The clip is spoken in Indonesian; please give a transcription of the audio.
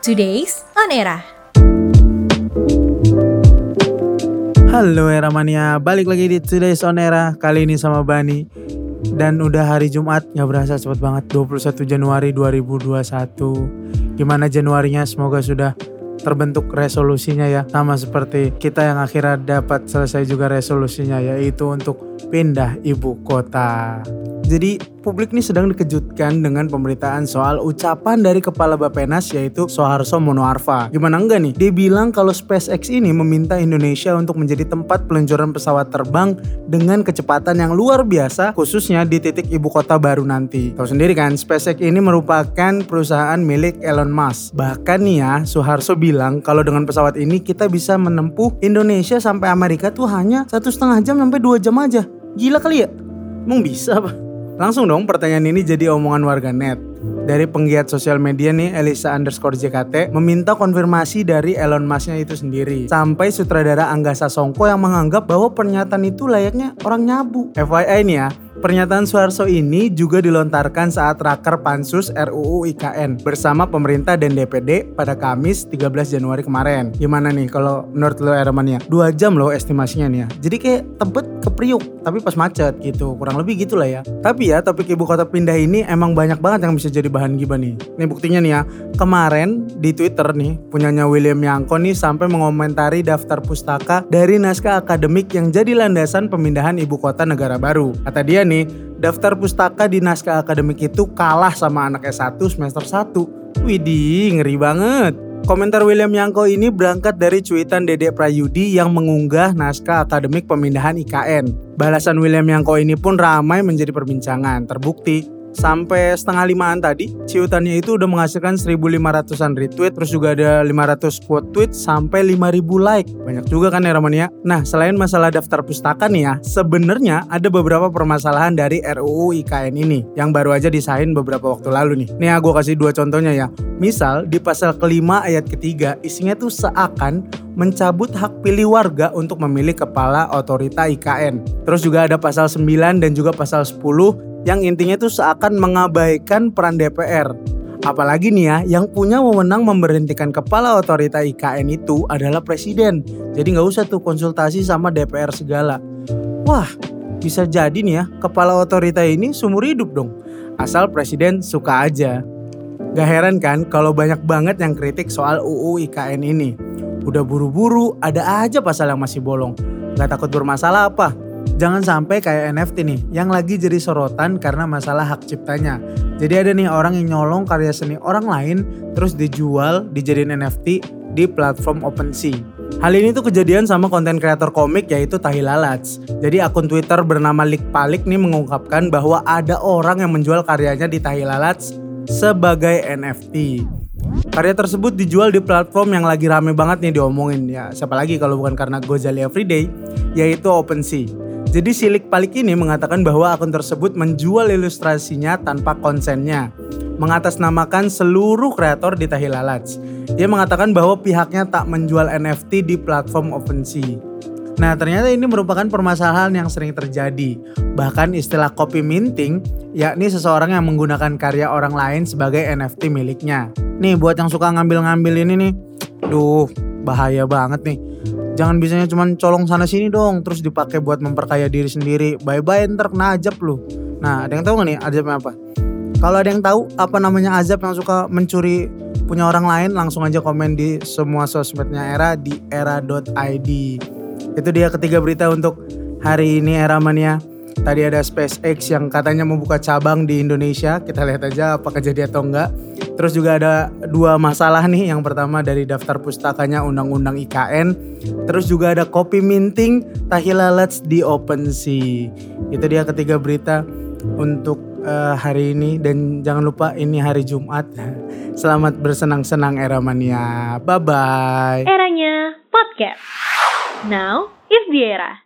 Today's On Era. Halo Era Mania, balik lagi di Today's On Era Kali ini sama Bani. Dan udah hari Jumat, gak berasa cepet banget 21 Januari 2021 Gimana Januarinya, semoga sudah terbentuk resolusinya ya. Sama seperti kita yang akhirnya dapat selesai juga resolusinya Yaitu untuk pindah ibu kota jadi publik ini sedang dikejutkan dengan pemberitaan soal ucapan dari Kepala Bapenas yaitu Soeharto Monoarfa. Gimana enggak nih? Dia bilang kalau SpaceX ini meminta Indonesia untuk menjadi tempat peluncuran pesawat terbang dengan kecepatan yang luar biasa khususnya di titik ibu kota baru nanti. Tahu sendiri kan, SpaceX ini merupakan perusahaan milik Elon Musk. Bahkan nih ya, Soeharto bilang kalau dengan pesawat ini kita bisa menempuh Indonesia sampai Amerika tuh hanya satu setengah jam sampai dua jam aja. Gila kali ya? Emang bisa apa? Langsung dong pertanyaan ini jadi omongan warga net. Dari penggiat sosial media nih Elisa underscore JKT meminta konfirmasi dari Elon Musk-nya itu sendiri. Sampai sutradara Angga Sasongko yang menganggap bahwa pernyataan itu layaknya orang nyabu. FYI nih ya, Pernyataan Suharso ini juga dilontarkan saat raker Pansus RUU IKN bersama pemerintah dan DPD pada Kamis 13 Januari kemarin. Gimana nih kalau menurut lo Ermania? Dua jam loh estimasinya nih ya. Jadi kayak tebet ke Priuk tapi pas macet gitu. Kurang lebih gitulah ya. Tapi ya topik ibu kota pindah ini emang banyak banget yang bisa jadi bahan gibah nih. Nih buktinya nih ya. Kemarin di Twitter nih punyanya William Yangko nih sampai mengomentari daftar pustaka dari naskah akademik yang jadi landasan pemindahan ibu kota negara baru. Kata dia nih, daftar pustaka di naskah akademik itu kalah sama anak S1 semester 1. Widih, ngeri banget. Komentar William Yangko ini berangkat dari cuitan Dede Prayudi yang mengunggah naskah akademik pemindahan IKN. Balasan William Yangko ini pun ramai menjadi perbincangan. Terbukti, sampai setengah limaan tadi ciutannya itu udah menghasilkan 1500an retweet terus juga ada 500 quote tweet sampai 5000 like. Banyak juga kan ya Ramania nah selain masalah daftar pustaka nih ya sebenarnya ada beberapa permasalahan dari RUU IKN ini yang baru aja disahin beberapa waktu lalu nih. Nih aku kasih dua contohnya ya. Misal di pasal kelima ayat ketiga isinya tuh seakan mencabut hak pilih warga untuk memilih kepala otorita IKN. Terus juga ada pasal 9 dan juga pasal 10 yang intinya itu seakan mengabaikan peran DPR. Apalagi nih ya, yang punya wewenang memberhentikan kepala otorita IKN itu adalah presiden. Jadi nggak usah tuh konsultasi sama DPR segala. Wah, bisa jadi nih ya, kepala otorita ini sumur hidup dong. Asal presiden suka aja. Gak heran kan kalau banyak banget yang kritik soal UU IKN ini. Udah buru-buru, ada aja pasal yang masih bolong. Gak takut bermasalah apa? Jangan sampai kayak NFT nih, yang lagi jadi sorotan karena masalah hak ciptanya. Jadi ada nih orang yang nyolong karya seni orang lain, terus dijual, dijadiin NFT di platform OpenSea. Hal ini tuh kejadian sama konten kreator komik yaitu Tahi Lalats. Jadi akun Twitter bernama Lik Palik nih mengungkapkan bahwa ada orang yang menjual karyanya di Tahi Lalats sebagai NFT. Karya tersebut dijual di platform yang lagi rame banget nih diomongin ya. Siapa lagi kalau bukan karena Gozali Everyday, yaitu OpenSea. Jadi Silik Palik ini mengatakan bahwa akun tersebut menjual ilustrasinya tanpa konsennya, mengatasnamakan seluruh kreator di Tahilalats. Dia mengatakan bahwa pihaknya tak menjual NFT di platform OpenSea. Nah ternyata ini merupakan permasalahan yang sering terjadi. Bahkan istilah copy minting, yakni seseorang yang menggunakan karya orang lain sebagai NFT miliknya. Nih buat yang suka ngambil-ngambil ini nih, duh bahaya banget nih jangan bisanya cuma colong sana sini dong terus dipakai buat memperkaya diri sendiri. Bye bye ntar kena azab lu. Nah ada yang tahu gak nih azabnya apa? Kalau ada yang tahu apa namanya azab yang suka mencuri punya orang lain langsung aja komen di semua sosmednya era di era.id itu dia ketiga berita untuk hari ini era mania. Tadi ada SpaceX yang katanya membuka cabang di Indonesia. Kita lihat aja apakah jadi atau enggak. Terus juga ada dua masalah nih. Yang pertama dari daftar pustakanya Undang-Undang IKN. Terus juga ada copy minting Tahilalats di OpenSea. Itu dia ketiga berita untuk uh, hari ini dan jangan lupa ini hari Jumat. Selamat bersenang-senang era mania. Bye bye. Eranya podcast. Now is the era.